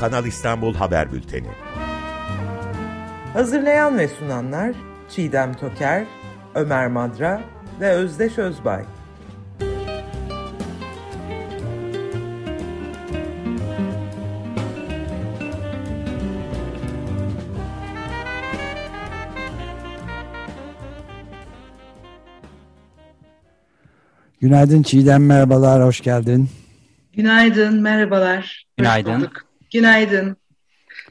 Kanal İstanbul Haber Bülteni. Hazırlayan ve sunanlar Çiğdem Toker, Ömer Madra ve Özdeş Özbay. Günaydın Çiğdem, merhabalar, hoş geldin. Günaydın, merhabalar. Günaydın. Günaydın.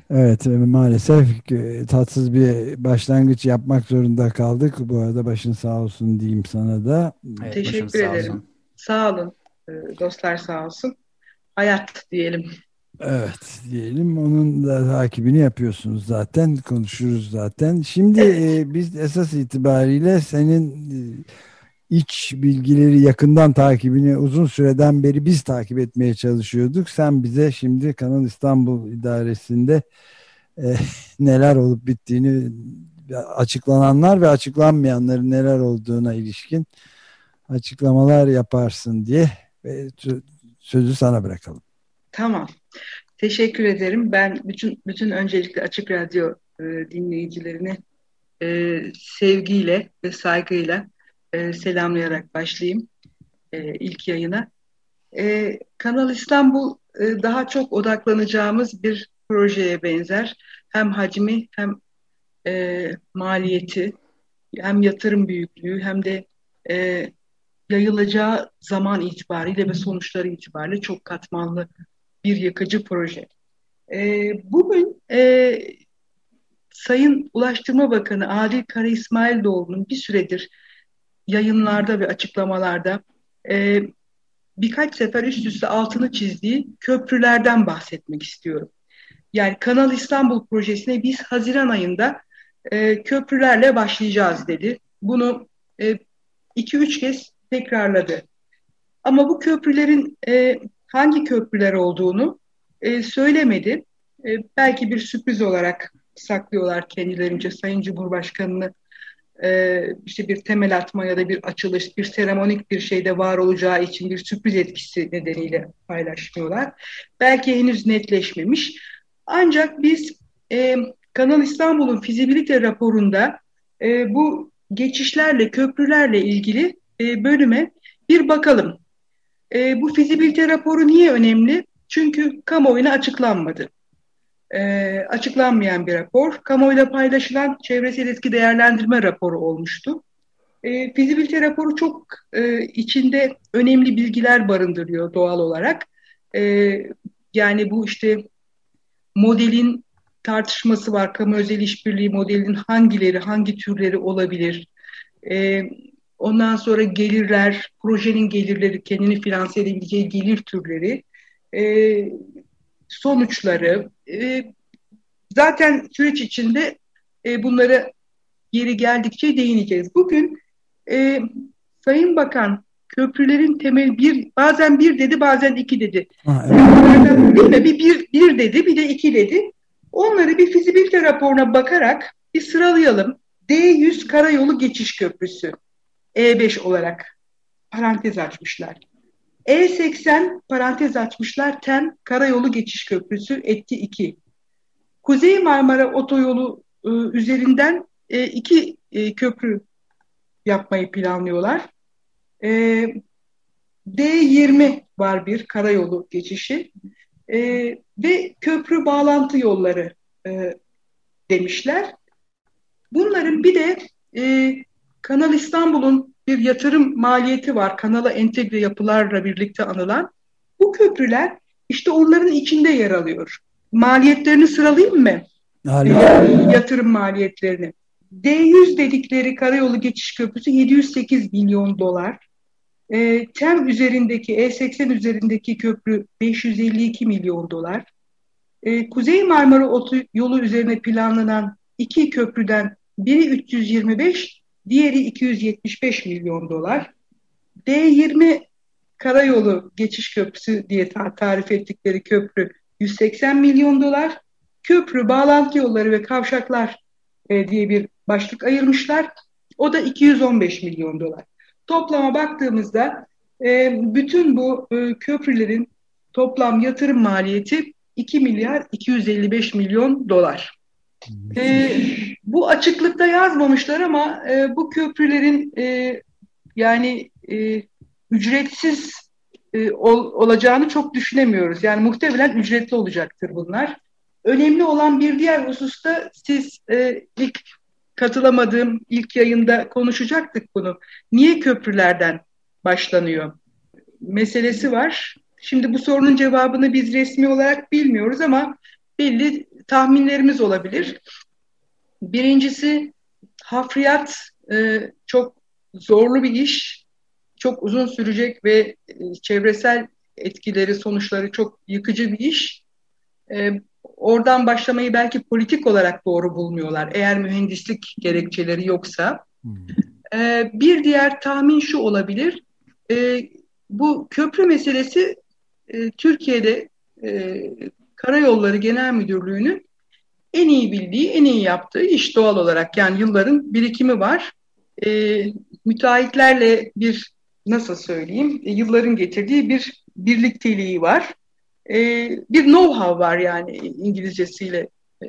Evet, maalesef e, tatsız bir başlangıç yapmak zorunda kaldık. Bu arada başın sağ olsun diyeyim sana da. Evet, Teşekkür ederim. Olsun. Sağ olun. E, dostlar sağ olsun. Hayat diyelim. Evet diyelim. Onun da takibini yapıyorsunuz zaten. Konuşuruz zaten. Şimdi evet. e, biz esas itibariyle senin e, iç bilgileri yakından takibini uzun süreden beri biz takip etmeye çalışıyorduk. Sen bize şimdi Kanal İstanbul idaresinde e, neler olup bittiğini açıklananlar ve açıklanmayanların neler olduğuna ilişkin açıklamalar yaparsın diye ve sözü sana bırakalım. Tamam. Teşekkür ederim. Ben bütün bütün öncelikle Açık Radyo e, dinleyicilerini e, sevgiyle ve saygıyla e, selamlayarak başlayayım e, ilk yayına. E, Kanal İstanbul e, daha çok odaklanacağımız bir projeye benzer. Hem hacmi hem e, maliyeti hem yatırım büyüklüğü hem de e, yayılacağı zaman itibariyle ve sonuçları itibariyle çok katmanlı bir yakıcı proje. E, bugün e, Sayın Ulaştırma Bakanı Adil Kara İsmailoğlu'nun bir süredir yayınlarda ve açıklamalarda e, birkaç sefer üst üste altını çizdiği köprülerden bahsetmek istiyorum. Yani Kanal İstanbul projesine biz Haziran ayında e, köprülerle başlayacağız dedi. Bunu e, iki üç kez tekrarladı. Ama bu köprülerin e, hangi köprüler olduğunu e, söylemedi. E, belki bir sürpriz olarak saklıyorlar kendilerince Sayın Cumhurbaşkanı'nı e, işte bir temel atma ya da bir açılış, bir seremonik bir şeyde var olacağı için bir sürpriz etkisi nedeniyle paylaşmıyorlar. Belki henüz netleşmemiş. Ancak biz e, Kanal İstanbul'un fizibilite raporunda e, bu geçişlerle, köprülerle ilgili e, bölüme bir bakalım. E, bu fizibilite raporu niye önemli? Çünkü kamuoyuna açıklanmadı e, açıklanmayan bir rapor. Kamuoyuyla paylaşılan çevresel etki değerlendirme raporu olmuştu. E, fizibilite raporu çok e, içinde önemli bilgiler barındırıyor doğal olarak. E, yani bu işte modelin tartışması var. Kamu özel işbirliği modelinin hangileri, hangi türleri olabilir? E, ondan sonra gelirler, projenin gelirleri, kendini finanse edebileceği gelir türleri. E, sonuçları e, zaten süreç içinde e, bunları yeri geldikçe değineceğiz. Bugün e, Sayın Bakan köprülerin temel bir bazen bir dedi bazen iki dedi. Ha, evet. Değil mi? Bir, bir, bir dedi bir de iki dedi. Onları bir fizibilite raporuna bakarak bir sıralayalım. D100 Karayolu Geçiş Köprüsü E5 olarak parantez açmışlar. E80 parantez açmışlar TEM Karayolu Geçiş Köprüsü etti 2. Kuzey Marmara Otoyolu e, üzerinden e, iki e, köprü yapmayı planlıyorlar. E, D20 var bir karayolu geçişi e, ve köprü bağlantı yolları e, demişler. Bunların bir de e, Kanal İstanbul'un bir yatırım maliyeti var. Kanala entegre yapılarla birlikte anılan. Bu köprüler işte onların içinde yer alıyor. Maliyetlerini sıralayayım mı? Harika. Yatırım maliyetlerini. D100 dedikleri karayolu geçiş köprüsü 708 milyon dolar. E, TEM üzerindeki, E80 üzerindeki köprü 552 milyon dolar. E, Kuzey Marmara yolu üzerine planlanan iki köprüden biri 325, Diğeri 275 milyon dolar. D20 karayolu geçiş köprüsü diye tarif ettikleri köprü 180 milyon dolar. Köprü, bağlantı yolları ve kavşaklar e, diye bir başlık ayırmışlar. O da 215 milyon dolar. Toplama baktığımızda e, bütün bu e, köprülerin toplam yatırım maliyeti 2 milyar 255 milyon dolar. E, bu açıklıkta yazmamışlar ama e, bu köprülerin e, yani e, ücretsiz e, ol, olacağını çok düşünemiyoruz. Yani muhtemelen ücretli olacaktır bunlar. Önemli olan bir diğer hususta siz e, ilk katılamadığım ilk yayında konuşacaktık bunu. Niye köprülerden başlanıyor? Meselesi var. Şimdi bu sorunun cevabını biz resmi olarak bilmiyoruz ama belli tahminlerimiz olabilir. Birincisi hafriyat e, çok zorlu bir iş, çok uzun sürecek ve e, çevresel etkileri, sonuçları çok yıkıcı bir iş. E, oradan başlamayı belki politik olarak doğru bulmuyorlar. Eğer mühendislik gerekçeleri yoksa. E, bir diğer tahmin şu olabilir. E, bu köprü meselesi e, Türkiye'de e, Karayolları Genel Müdürlüğü'nün en iyi bildiği, en iyi yaptığı iş doğal olarak. Yani yılların birikimi var. E, müteahhitlerle bir nasıl söyleyeyim, e, yılların getirdiği bir birlikteliği var e, bir know-how var yani İngilizcesiyle e,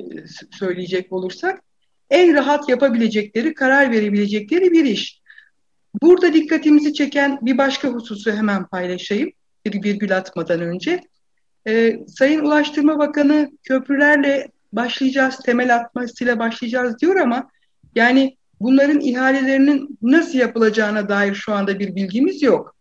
söyleyecek olursak. En rahat yapabilecekleri, karar verebilecekleri bir iş. Burada dikkatimizi çeken bir başka hususu hemen paylaşayım. Bir virgül atmadan önce. E, Sayın Ulaştırma Bakanı köprülerle başlayacağız, temel atmasıyla başlayacağız diyor ama yani bunların ihalelerinin nasıl yapılacağına dair şu anda bir bilgimiz yok.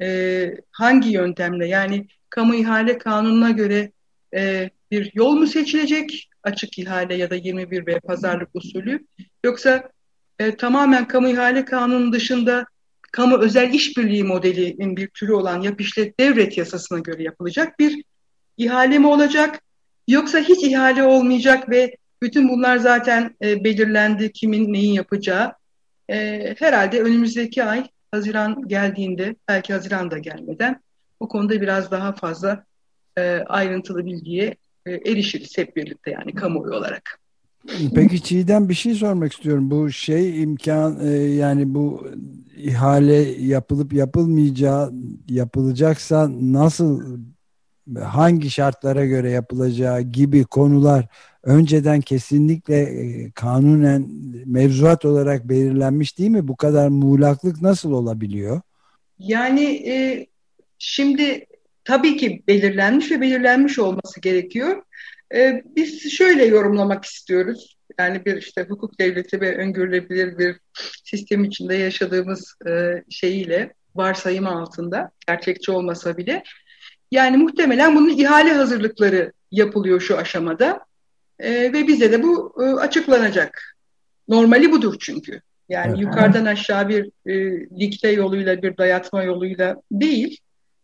E, hangi yöntemle yani kamu ihale kanununa göre e, bir yol mu seçilecek? Açık ihale ya da 21 ve pazarlık usulü. Yoksa e, tamamen kamu ihale kanunun dışında kamu özel işbirliği modelinin bir türü olan yap işlet devret yasasına göre yapılacak bir ihale mi olacak? Yoksa hiç ihale olmayacak ve bütün bunlar zaten e, belirlendi kimin neyin yapacağı. E, herhalde önümüzdeki ay Haziran geldiğinde belki Haziran da gelmeden bu konuda biraz daha fazla e, ayrıntılı bilgiye e, erişiriz hep birlikte yani kamuoyu olarak. Peki Çiğdem bir şey sormak istiyorum. Bu şey imkan yani bu ihale yapılıp yapılmayacağı yapılacaksa nasıl hangi şartlara göre yapılacağı gibi konular önceden kesinlikle e, kanunen mevzuat olarak belirlenmiş değil mi? Bu kadar muğlaklık nasıl olabiliyor? Yani e, Şimdi tabii ki belirlenmiş ve belirlenmiş olması gerekiyor. Ee, biz şöyle yorumlamak istiyoruz. Yani bir işte hukuk devleti ve öngörülebilir bir sistem içinde yaşadığımız e, şeyiyle varsayım altında gerçekçi olmasa bile yani muhtemelen bunun ihale hazırlıkları yapılıyor şu aşamada e, ve bize de bu e, açıklanacak. Normali budur çünkü. Yani evet. yukarıdan aşağı bir e, dikte yoluyla bir dayatma yoluyla değil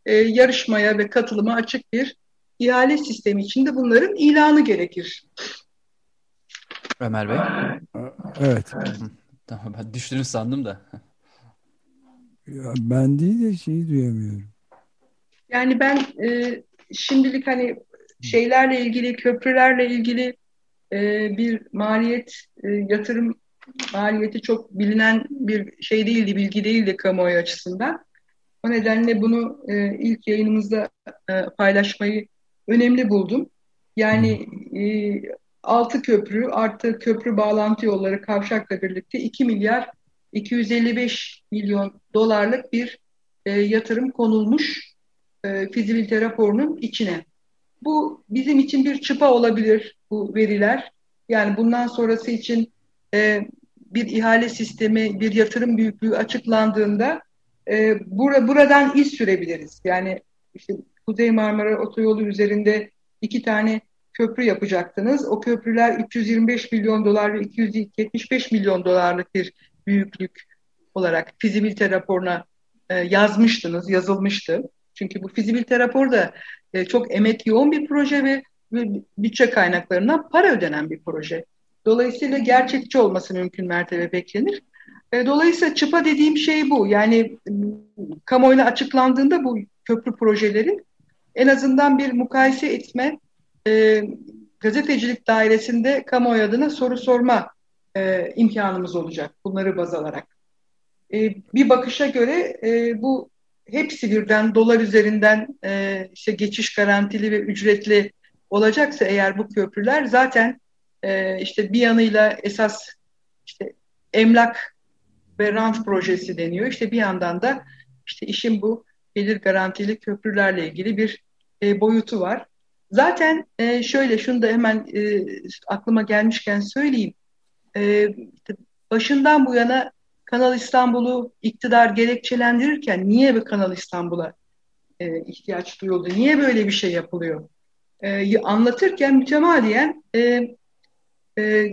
e, yarışmaya ve katılıma açık bir ihale sistemi içinde bunların ilanı gerekir. Ömer Bey. Evet. Tamam ben düştünüz sandım da. Ya ben değil de şeyi duyamıyorum. Yani ben e, şimdilik hani şeylerle ilgili, köprülerle ilgili e, bir maliyet, e, yatırım maliyeti çok bilinen bir şey değildi, bilgi değildi kamuoyu açısından. O nedenle bunu e, ilk yayınımızda e, paylaşmayı önemli buldum. Yani e, 6 köprü artı köprü bağlantı yolları kavşakla birlikte 2 milyar 255 milyon dolarlık bir e, yatırım konulmuş e, fizibilite raporunun içine. Bu bizim için bir çıpa olabilir bu veriler. Yani bundan sonrası için e, bir ihale sistemi, bir yatırım büyüklüğü açıklandığında e, bura, buradan iz sürebiliriz. Yani işte Kuzey Marmara Otoyolu üzerinde iki tane köprü yapacaktınız. O köprüler 325 milyon dolar ve 275 milyon dolarlık bir büyüklük olarak fizibilite raporuna e, yazmıştınız, yazılmıştı. Çünkü bu fizibilite raporu da e, çok emek yoğun bir proje ve, bütçe kaynaklarından para ödenen bir proje. Dolayısıyla gerçekçi olması mümkün mertebe beklenir. E, dolayısıyla çıpa dediğim şey bu. Yani kamuoyuna açıklandığında bu köprü projeleri en azından bir mukayese etme, e, gazetecilik dairesinde kamuoyu adına soru sorma e, imkanımız olacak bunları baz alarak. E, bir bakışa göre e, bu hepsi birden dolar üzerinden e, işte geçiş garantili ve ücretli olacaksa eğer bu köprüler zaten e, işte bir yanıyla esas işte emlak ve rant projesi deniyor. İşte bir yandan da işte işin bu gelir garantili köprülerle ilgili bir e, boyutu var. Zaten e, şöyle şunu da hemen e, aklıma gelmişken söyleyeyim. E, başından bu yana Kanal İstanbul'u iktidar gerekçelendirirken niye bir Kanal İstanbul'a e, ihtiyaç duyuldu? Niye böyle bir şey yapılıyor? E, anlatırken mütemadiyen e, e,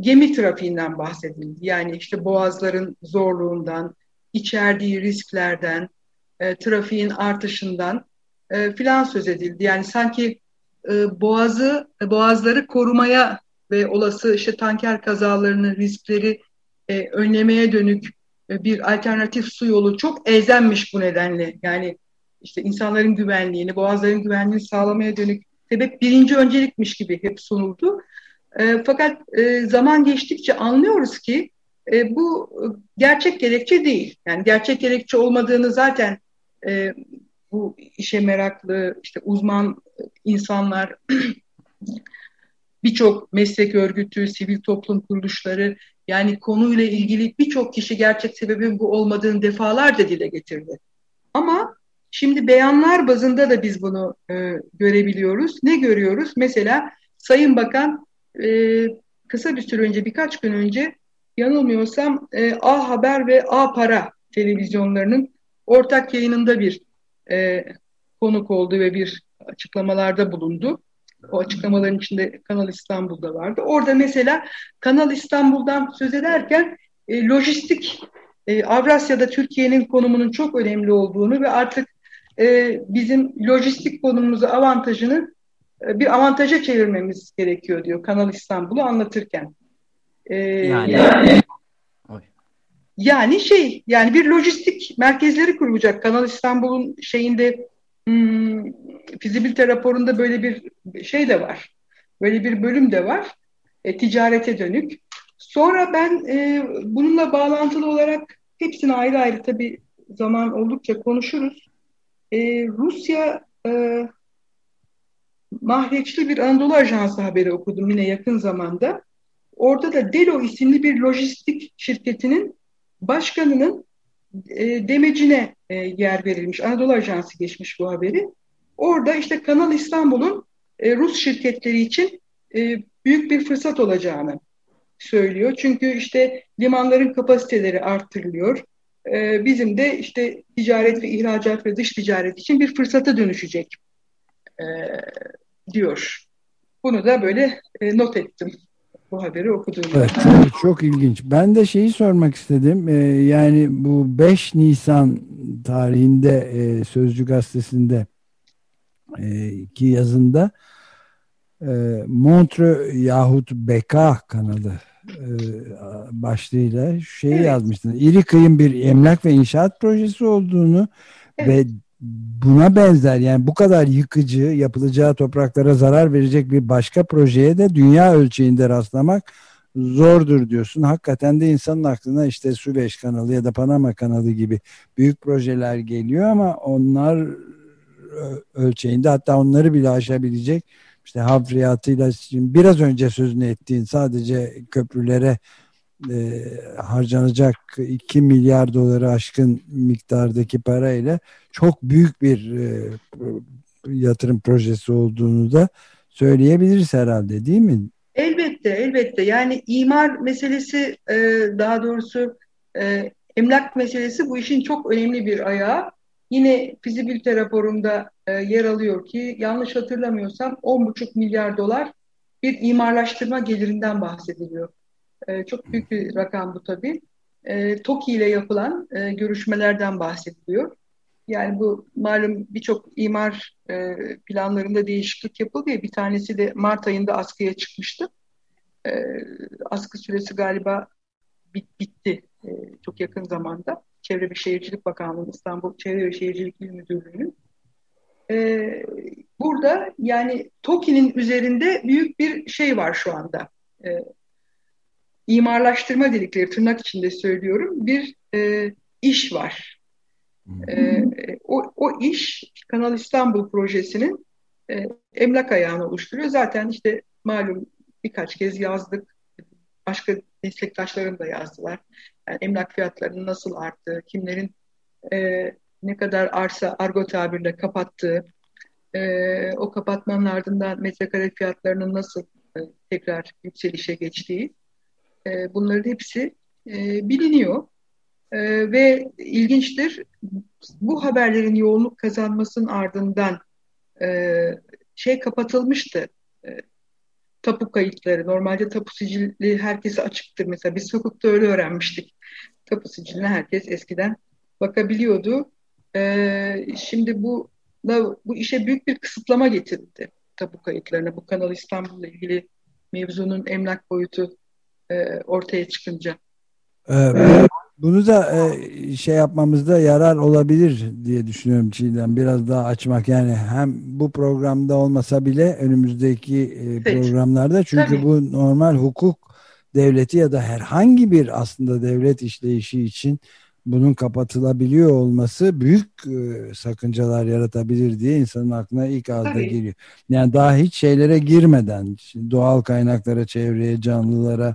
gemi trafiğinden bahsedildi. Yani işte boğazların zorluğundan, içerdiği risklerden, e, trafiğin artışından e, filan söz edildi. Yani sanki e, boğazı, boğazları korumaya ve olası işte tanker kazalarının riskleri e, önlemeye dönük e, bir alternatif su yolu çok elzenmiş bu nedenle. Yani işte insanların güvenliğini, boğazların güvenliğini sağlamaya dönük sebep birinci öncelikmiş gibi hep sunuldu. E, fakat e, zaman geçtikçe anlıyoruz ki e, bu gerçek gerekçe değil. Yani gerçek gerekçe olmadığını zaten e, bu işe meraklı işte uzman insanlar birçok meslek örgütü, sivil toplum kuruluşları yani konuyla ilgili birçok kişi gerçek sebebin bu olmadığını defalarca dile getirdi. Ama şimdi beyanlar bazında da biz bunu e, görebiliyoruz. Ne görüyoruz? Mesela Sayın Bakan e, kısa bir süre önce, birkaç gün önce yanılmıyorsam e, A Haber ve A Para televizyonlarının ortak yayınında bir e, konuk oldu ve bir açıklamalarda bulundu. O açıklamaların içinde Kanal İstanbul'da vardı. Orada mesela Kanal İstanbul'dan söz ederken e, lojistik e, Avrasya'da Türkiye'nin konumunun çok önemli olduğunu ve artık e, bizim lojistik konumumuzu avantajını e, bir avantaja çevirmemiz gerekiyor diyor Kanal İstanbul'u anlatırken. E, yani yani şey yani bir lojistik merkezleri kurulacak Kanal İstanbul'un şeyinde hmm, fizibilite raporunda böyle bir şey de var. Böyle bir bölüm de var. E, ticarete dönük. Sonra ben e, bununla bağlantılı olarak hepsini ayrı ayrı tabii zaman oldukça konuşuruz. E, Rusya e, mahreçli bir Anadolu Ajansı haberi okudum yine yakın zamanda. Orada da Delo isimli bir lojistik şirketinin başkanının e, demecine e, yer verilmiş. Anadolu Ajansı geçmiş bu haberi. Orada işte Kanal İstanbul'un e, Rus şirketleri için büyük bir fırsat olacağını söylüyor. Çünkü işte limanların kapasiteleri arttırılıyor. Bizim de işte ticaret ve ihracat ve dış ticaret için bir fırsata dönüşecek diyor. Bunu da böyle not ettim bu haberi okuduğumda. Evet, çok, çok ilginç. Ben de şeyi sormak istedim. Ee, yani bu 5 Nisan tarihinde e, Sözcü Gazetesi'nde e, ki yazında e, Montreux yahut Beka kanalı e, başlığıyla şeyi evet. yazmıştın. İri kıyım bir emlak ve inşaat projesi olduğunu evet. ve buna benzer yani bu kadar yıkıcı yapılacağı topraklara zarar verecek bir başka projeye de dünya ölçeğinde rastlamak zordur diyorsun. Hakikaten de insanın aklına işte Süveyş kanalı ya da Panama kanalı gibi büyük projeler geliyor ama onlar ölçeğinde hatta onları bile aşabilecek işte hafriyatıyla biraz önce sözünü ettiğin sadece köprülere e, harcanacak 2 milyar doları aşkın miktardaki parayla çok büyük bir e, yatırım projesi olduğunu da söyleyebiliriz herhalde değil mi? Elbette, elbette. Yani imar meselesi e, daha doğrusu e, emlak meselesi bu işin çok önemli bir ayağı. Yine fizibilite raporunda e, yer alıyor ki yanlış hatırlamıyorsam 10,5 milyar dolar bir imarlaştırma gelirinden bahsediliyor. E, çok büyük bir rakam bu tabii. E, TOKİ ile yapılan e, görüşmelerden bahsediliyor. Yani bu malum birçok imar e, planlarında değişiklik yapıldı ya bir tanesi de Mart ayında askıya çıkmıştı. E, askı süresi galiba bit, bitti e, çok yakın zamanda. Çevre ve Şehircilik Bakanlığı İstanbul Çevre ve Şehircilik İl Müdürlüğü'nün. E, burada yani TOKİ'nin üzerinde büyük bir şey var şu anda. E, imarlaştırma dedikleri tırnak içinde söylüyorum bir e, iş var. E, o, o iş Kanal İstanbul projesinin e, emlak ayağını oluşturuyor. Zaten işte malum birkaç kez yazdık. Başka meslektaşlarım da yazdılar. Yani emlak fiyatlarının nasıl arttığı, kimlerin e, ne kadar arsa argo tabirle kapattığı, e, o kapatmanın ardından metrekare fiyatlarının nasıl e, tekrar yükselişe geçtiği, e, bunların hepsi e, biliniyor. E, ve ilginçtir, bu haberlerin yoğunluk kazanmasının ardından e, şey kapatılmıştı, e, tapu kayıtları. Normalde tapu sicili herkese açıktır. Mesela biz hukukta öyle öğrenmiştik. Tapu siciline herkes eskiden bakabiliyordu. E, şimdi bu bu işe büyük bir kısıtlama getirdi tapu kayıtlarına. Bu Kanal İstanbul'la ilgili mevzunun emlak boyutu e, ortaya çıkınca. Evet. Bunu da e, şey yapmamızda yarar olabilir diye düşünüyorum Çiğdem. Biraz daha açmak yani hem bu programda olmasa bile önümüzdeki e, programlarda çünkü Tabii. bu normal hukuk devleti ya da herhangi bir aslında devlet işleyişi için bunun kapatılabiliyor olması büyük e, sakıncalar yaratabilir diye insanın aklına ilk ağızda Tabii. geliyor. Yani daha hiç şeylere girmeden doğal kaynaklara, çevreye, canlılara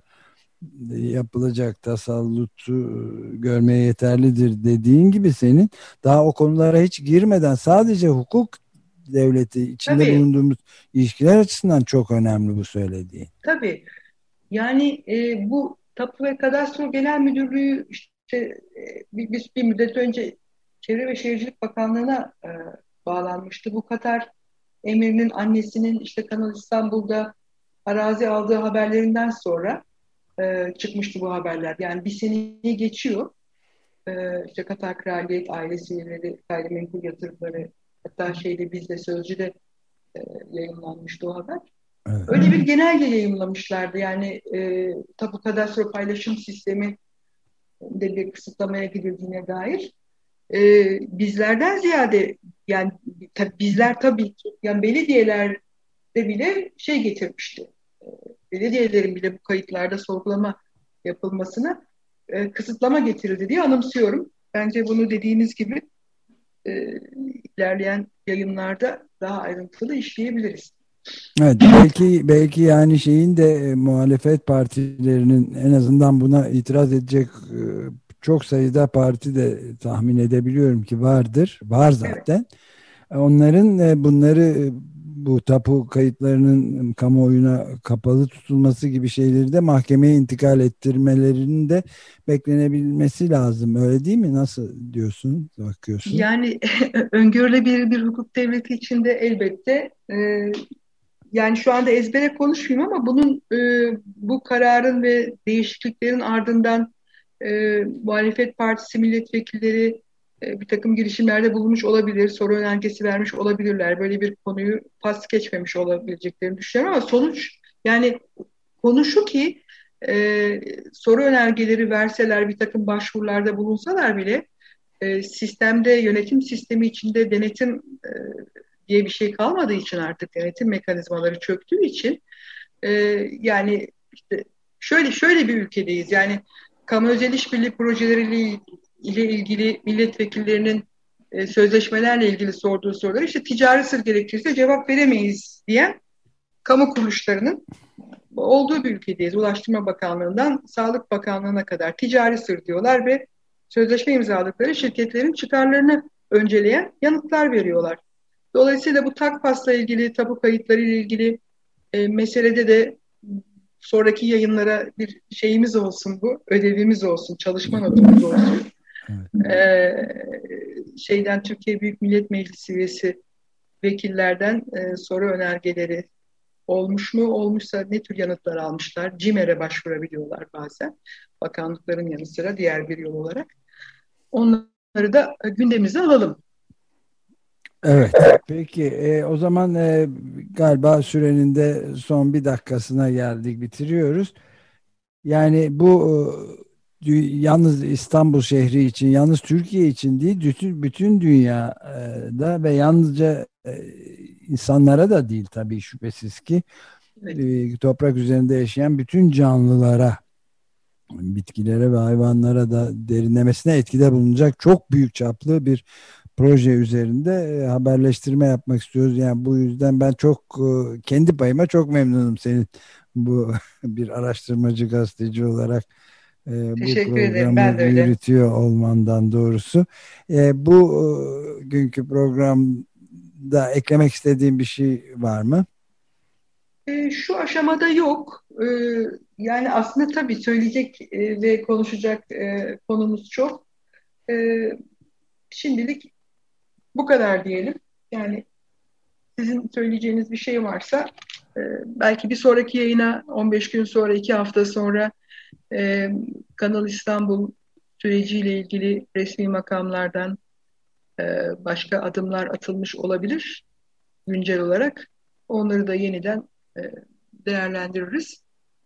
yapılacak tasallutu e, görmeye yeterlidir dediğin gibi senin daha o konulara hiç girmeden sadece hukuk devleti içinde Tabii. bulunduğumuz ilişkiler açısından çok önemli bu söylediğin. Tabii. Yani e, bu Tapu ve Kadastro Genel Müdürlüğü işte e, bir, bir, bir müddet önce Çevre ve Şehircilik Bakanlığı'na e, bağlanmıştı. Bu Katar emirinin annesinin işte Kanal İstanbul'da arazi aldığı haberlerinden sonra e, çıkmıştı bu haberler. Yani bir seneyi geçiyor. E, işte Katar Kraliyet ailesi üyeleri, gayrimenkul yatırımları hatta şeyde bizde Sözcü'de e, yayınlanmıştı o haber. Evet. Öyle bir genelge yayınlamışlardı. Yani e, tapu kadastro paylaşım sistemi de bir kısıtlamaya gidildiğine dair. E, bizlerden ziyade yani tabi, bizler tabii ki yani belediyelerde bile şey getirmişti belediyelerin bile bu kayıtlarda sorgulama yapılmasına e, kısıtlama getirildi diye anımsıyorum. Bence bunu dediğiniz gibi e, ilerleyen yayınlarda daha ayrıntılı işleyebiliriz. Evet belki belki yani şeyin de e, muhalefet partilerinin en azından buna itiraz edecek e, çok sayıda parti de tahmin edebiliyorum ki vardır. Var zaten. Evet. Onların e, bunları e, bu tapu kayıtlarının kamuoyuna kapalı tutulması gibi şeyleri de mahkemeye intikal ettirmelerinin de beklenebilmesi lazım. Öyle değil mi? Nasıl diyorsun? Bakıyorsun. Yani öngörülebilir bir hukuk devleti içinde elbette yani şu anda ezbere konuşmayayım ama bunun e, bu kararın ve değişikliklerin ardından e, muhalefet partisi milletvekilleri bir takım girişimlerde bulunmuş olabilir, soru önergesi vermiş olabilirler. Böyle bir konuyu pas geçmemiş olabileceklerini düşünüyorum ama sonuç yani konu şu ki e, soru önergeleri verseler bir takım başvurularda bulunsalar bile e, sistemde yönetim sistemi içinde denetim e, diye bir şey kalmadığı için artık denetim mekanizmaları çöktüğü için e, yani işte şöyle şöyle bir ülkedeyiz yani kamu özel işbirliği projeleriyle ile ilgili milletvekillerinin e, sözleşmelerle ilgili sorduğu sorular işte ticari sır gerekirse cevap veremeyiz diyen kamu kuruluşlarının olduğu bir ülkedeyiz. Ulaştırma Bakanlığı'ndan Sağlık Bakanlığı'na kadar ticari sır diyorlar ve sözleşme imzaladıkları şirketlerin çıkarlarını önceleyen yanıtlar veriyorlar. Dolayısıyla bu TAKPAS'la ilgili, tabu kayıtları ile ilgili e, meselede de sonraki yayınlara bir şeyimiz olsun bu, ödevimiz olsun, çalışma notumuz olsun. Evet. Ee, şeyden Türkiye Büyük Millet Meclisi üyesi vekillerden e, soru önergeleri olmuş mu? Olmuşsa ne tür yanıtlar almışlar? CİMER'e başvurabiliyorlar bazen. Bakanlıkların yanı sıra diğer bir yol olarak. Onları da gündemimize alalım. Evet. Peki e, o zaman e, galiba sürenin de son bir dakikasına geldik bitiriyoruz. Yani bu yalnız İstanbul şehri için, yalnız Türkiye için değil, bütün, bütün dünyada ve yalnızca e, insanlara da değil tabii şüphesiz ki evet. E, toprak üzerinde yaşayan bütün canlılara, bitkilere ve hayvanlara da derinlemesine etkide bulunacak çok büyük çaplı bir proje üzerinde e, haberleştirme yapmak istiyoruz. Yani bu yüzden ben çok kendi payıma çok memnunum senin bu bir araştırmacı gazeteci olarak e, bu Teşekkür programı Ben de öyle. yürütüyor olmandan doğrusu. E, bu e, günkü programda eklemek istediğin bir şey var mı? E, şu aşamada yok. E, yani aslında tabii söyleyecek e, ve konuşacak e, konumuz çok. E, şimdilik bu kadar diyelim. Yani sizin söyleyeceğiniz bir şey varsa e, belki bir sonraki yayına 15 gün sonra, 2 hafta sonra e, Kanal İstanbul süreciyle ilgili resmi makamlardan e, başka adımlar atılmış olabilir güncel olarak. Onları da yeniden e, değerlendiririz.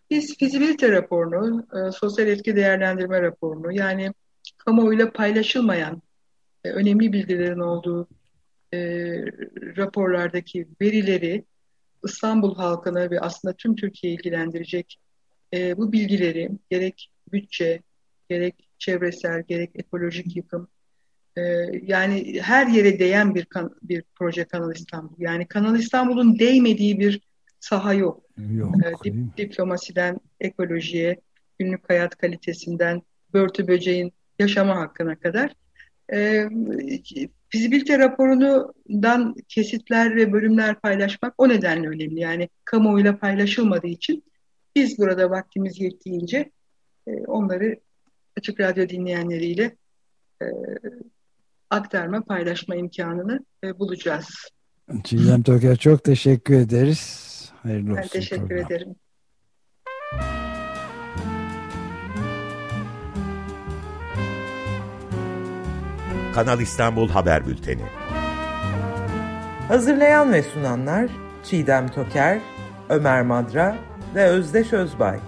Biz fizibilite raporunu, e, sosyal etki değerlendirme raporunu yani kamuoyuyla paylaşılmayan e, önemli bilgilerin olduğu e, raporlardaki verileri İstanbul halkını ve aslında tüm Türkiye'yi ilgilendirecek e, bu bilgileri gerek bütçe, gerek çevresel, gerek ekolojik yıkım e, yani her yere değen bir kan, bir proje Kanal İstanbul. Yani Kanal İstanbul'un değmediği bir saha yok. Yok. E, dip, diplomasiden ekolojiye, günlük hayat kalitesinden börtü böceğin yaşama hakkına kadar. E, fizibilite raporundan kesitler ve bölümler paylaşmak o nedenle önemli. Yani kamuoyuyla paylaşılmadığı için biz burada vaktimiz yettiğince e, onları Açık Radyo dinleyenleriyle e, aktarma, paylaşma imkanını e, bulacağız. Çiğdem Toker çok teşekkür ederiz. Hayırlı Ben olsun teşekkür program. ederim. Kanal İstanbul Haber Bülteni. Hazırlayan ve sunanlar Çiğdem Toker, Ömer Madra ve Özdeş Özbay.